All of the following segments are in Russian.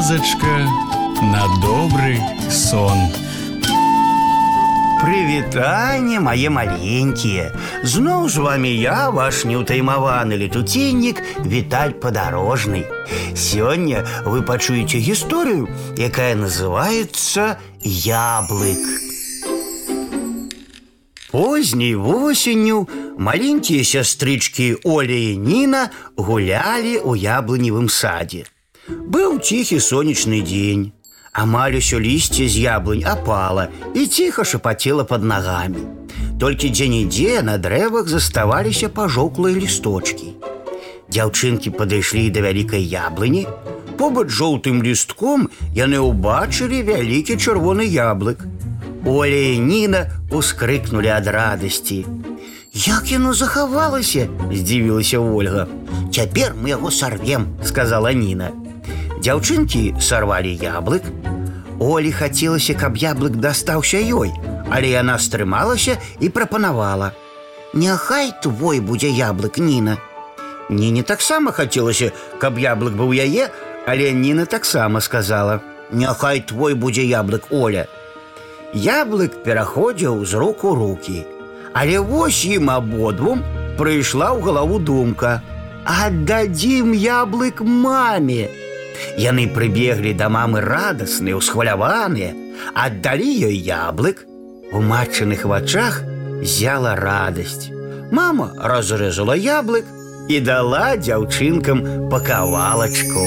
казачка на добрый сон. Прывітанне мае маленькія. Зноў з вами я, ваш неўтаймаваны летуценнік Віталь падарожны. Сёння вы пачуеце гісторыю, якая называецца яблык. Позняй восенню маленькія сястрычкі Оля і Ніна гулялі ў яблыневым садзе. Быў ціхі сонечны дзень. Амаль усё лісце з яблынь апала і ціха шапацела под нагамі. Толькі дзе-нідзе на дрэвах заставаліся пажоўклыя лісточкі. Дзяўчынкі падышлі да вялікай яблыні. Побач жоўтым лістком яны ўбачылі вялікі чырвоны яблык. Оля і Ніна ускрыкнулі ад радасці. Як яно захавалася, здзівілася Ольга. Цяпер мы яго сарвем, сказала Ніна. Дзяўчынкі сарвалі яблык. Олі хацелася, каб яблык дастаўся ёй, але яна стрымалася і прапанавала: « Няхай твой будзе яблык Ніна. Ніне таксама хацелася, каб яблык быў яе, але Ніна таксама сказала: « Няхай твой будзе яблык Оля. Яблык пераходзіў з рук у руки. Але вось ім абодвум прыйшла ў галаву думка: Аддадзім яблык маме. Яны прыбеглі да мамы радасныя, усхваляваныя, аддалі ёй яблык. У матчыных вачах зяла радасць. Мама разрэзала яблык і дала дзяўчынкам па кавалачку.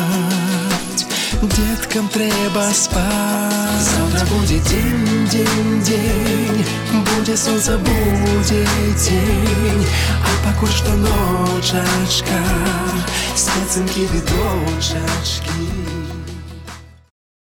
Деткам трэба спаць. Завтра будзе дзень, дзень, дзень, будзе сонца, будзе дзень, а пакуль што ночачка, спецынкі відочачкі.